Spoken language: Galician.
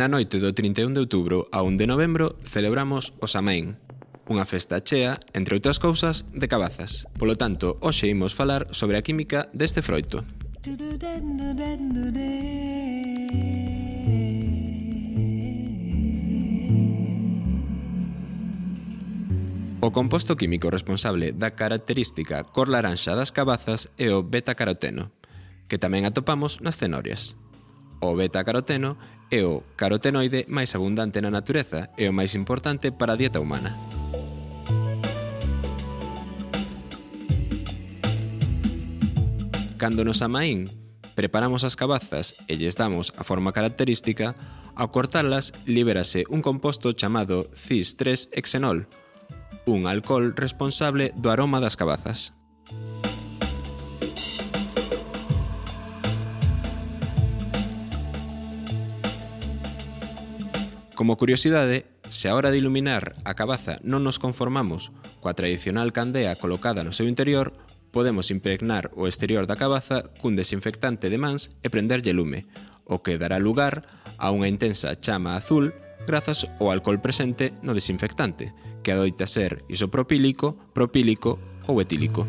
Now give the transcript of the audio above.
Na noite do 31 de outubro a 1 de novembro celebramos o Samhain, unha festa chea, entre outras cousas, de cabazas. Polo tanto, hoxe imos falar sobre a química deste froito. O composto químico responsable da característica cor laranxa das cabazas é o beta-caroteno, que tamén atopamos nas cenorias o beta-caroteno é o carotenoide máis abundante na natureza e o máis importante para a dieta humana. Cando nos amaín, preparamos as cabazas e lles damos a forma característica, ao cortalas libérase un composto chamado cis-3-hexenol, un alcohol responsable do aroma das cabazas. Como curiosidade, se a hora de iluminar a cabaza non nos conformamos coa tradicional candea colocada no seu interior, podemos impregnar o exterior da cabaza cun desinfectante de mans e prenderlle lume, o que dará lugar a unha intensa chama azul grazas ao alcohol presente no desinfectante, que adoita ser isopropílico, propílico ou etílico.